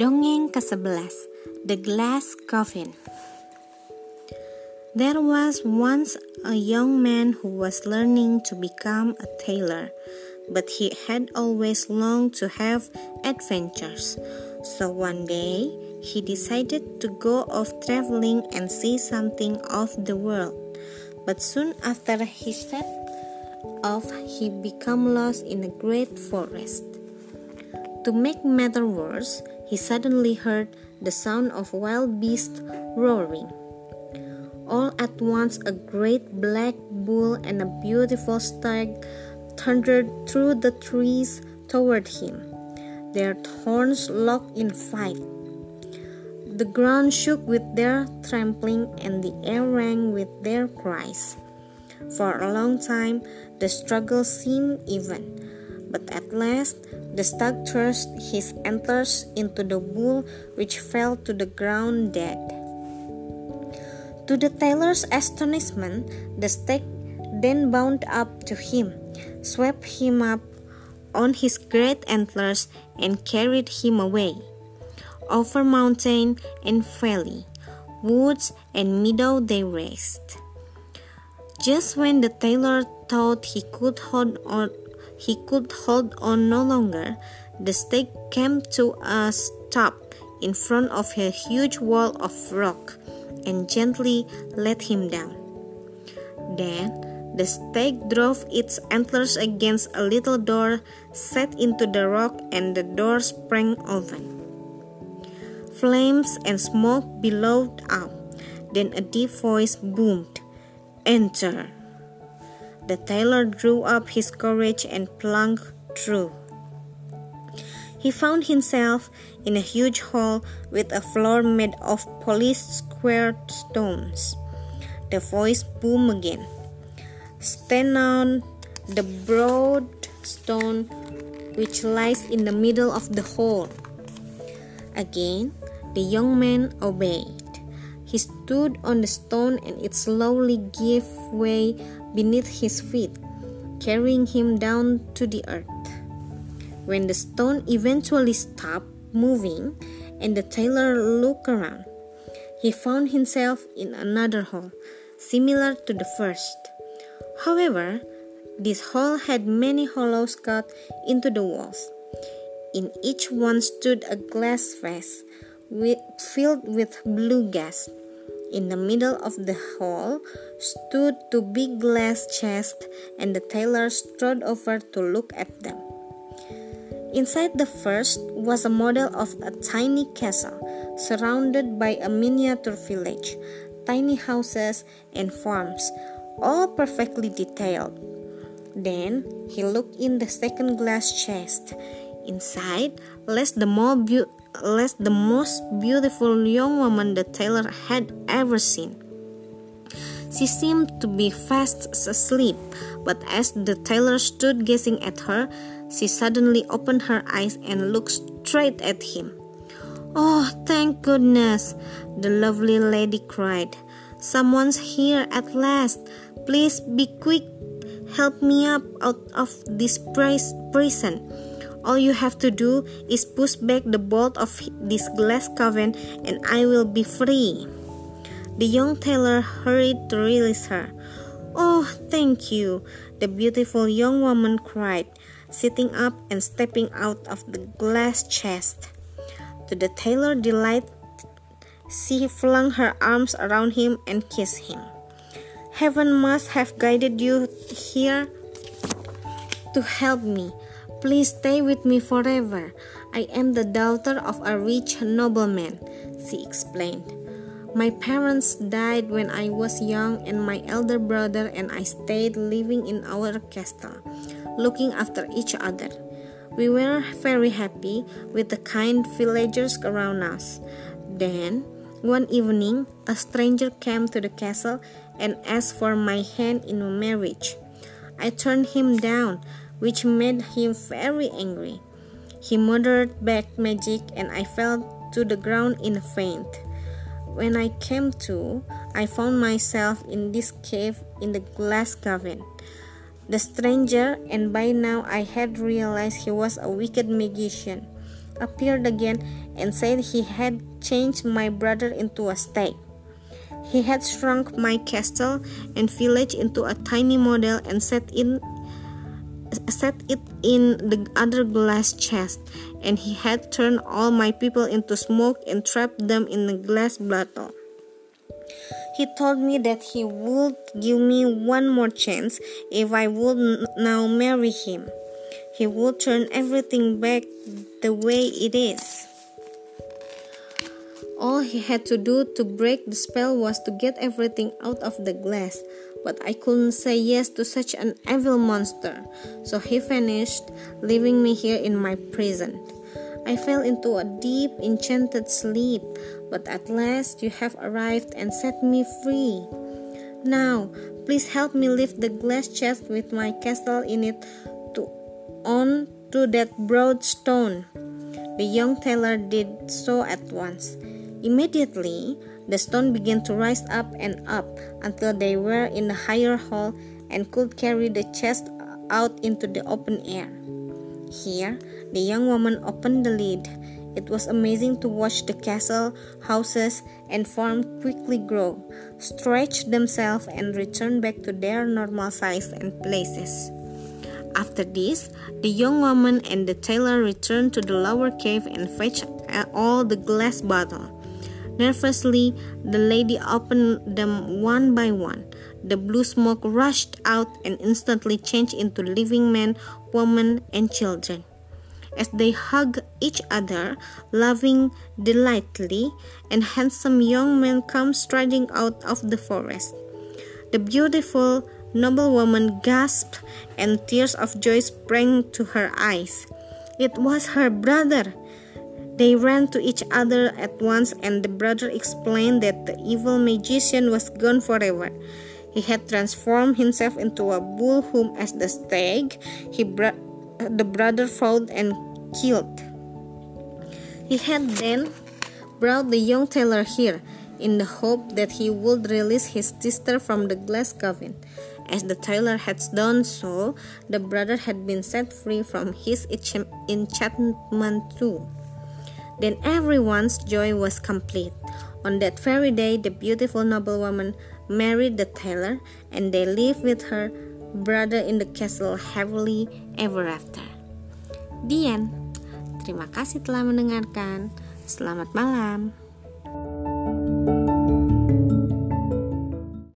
Dongeng ke-11 The Glass Coffin There was once a young man who was learning to become a tailor, but he had always longed to have adventures. So one day, he decided to go off traveling and see something of the world. But soon after he set off, he became lost in a great forest. To make matters worse, he suddenly heard the sound of wild beasts roaring. All at once, a great black bull and a beautiful stag thundered through the trees toward him, their horns locked in fight. The ground shook with their trampling, and the air rang with their cries. For a long time, the struggle seemed even, but at last, the stag thrust his antlers into the bull, which fell to the ground dead. To the tailor's astonishment, the stag then bounded up to him, swept him up on his great antlers, and carried him away. Over mountain and valley, woods and meadow they raced. Just when the tailor thought he could hold on he could hold on no longer, the stag came to a stop in front of a huge wall of rock and gently let him down. Then the stag drove its antlers against a little door set into the rock, and the door sprang open. Flames and smoke billowed out. Then a deep voice boomed, Enter! The tailor drew up his courage and plunged through. He found himself in a huge hall with a floor made of polished square stones. The voice boomed again. Stand on the broad stone which lies in the middle of the hall. Again, the young man obeyed. He stood on the stone and it slowly gave way beneath his feet, carrying him down to the earth. When the stone eventually stopped moving and the tailor looked around, he found himself in another hall, similar to the first. However, this hall had many hollows cut into the walls. In each one stood a glass vase filled with blue gas. In the middle of the hall stood two big glass chests, and the tailor strode over to look at them. Inside the first was a model of a tiny castle, surrounded by a miniature village, tiny houses, and farms, all perfectly detailed. Then he looked in the second glass chest. Inside lay the more be- less the most beautiful young woman the tailor had ever seen. She seemed to be fast asleep, but as the tailor stood gazing at her, she suddenly opened her eyes and looked straight at him. Oh, thank goodness! the lovely lady cried. Someone's here at last. Please be quick. Help me up out of this prison. All you have to do is push back the bolt of this glass coffin, and I will be free. The young tailor hurried to release her. Oh, thank you, the beautiful young woman cried, sitting up and stepping out of the glass chest. To the tailor's delight, she flung her arms around him and kissed him. Heaven must have guided you here to help me. Please stay with me forever. I am the daughter of a rich nobleman, she explained. My parents died when I was young, and my elder brother and I stayed living in our castle, looking after each other. We were very happy with the kind villagers around us. Then, one evening, a stranger came to the castle and asked for my hand in marriage. I turned him down which made him very angry. He muttered back magic, and I fell to the ground in a faint. When I came to, I found myself in this cave in the glass cavern. The stranger, and by now I had realized he was a wicked magician, appeared again and said he had changed my brother into a stag. He had shrunk my castle and village into a tiny model and set in set it in the other glass chest, and he had turned all my people into smoke and trapped them in a glass bottle. He told me that he would give me one more chance if I would now marry him. He would turn everything back the way it is. All he had to do to break the spell was to get everything out of the glass, but I couldn't say yes to such an evil monster, so he vanished, leaving me here in my prison. I fell into a deep, enchanted sleep, but at last you have arrived and set me free. Now, please help me lift the glass chest with my castle in it to on to that broad stone. The young tailor did so at once. Immediately, the stone began to rise up and up until they were in the higher hall and could carry the chest out into the open air. Here, the young woman opened the lid. It was amazing to watch the castle, houses, and farm quickly grow, stretch themselves, and return back to their normal size and places. After this, the young woman and the tailor returned to the lower cave and fetched all the glass bottles. Nervously, the lady opened them one by one. The blue smoke rushed out and instantly changed into living men, women, and children. As they hugged each other, laughing delightedly, and handsome young men come striding out of the forest. The beautiful noble woman gasped, and tears of joy sprang to her eyes. It was her brother. They ran to each other at once, and the brother explained that the evil magician was gone forever. He had transformed himself into a bull whom, as the stag, he br- the brother fought and killed. He had then brought the young tailor here in the hope that he would release his sister from the glass coffin. As the tailor had done so, the brother had been set free from his enchantment too. Then everyone's joy was complete. On that very day, the beautiful noblewoman married the tailor, and they lived with her brother in the castle happily ever after. The end. Terima kasih telah mendengarkan. Selamat malam.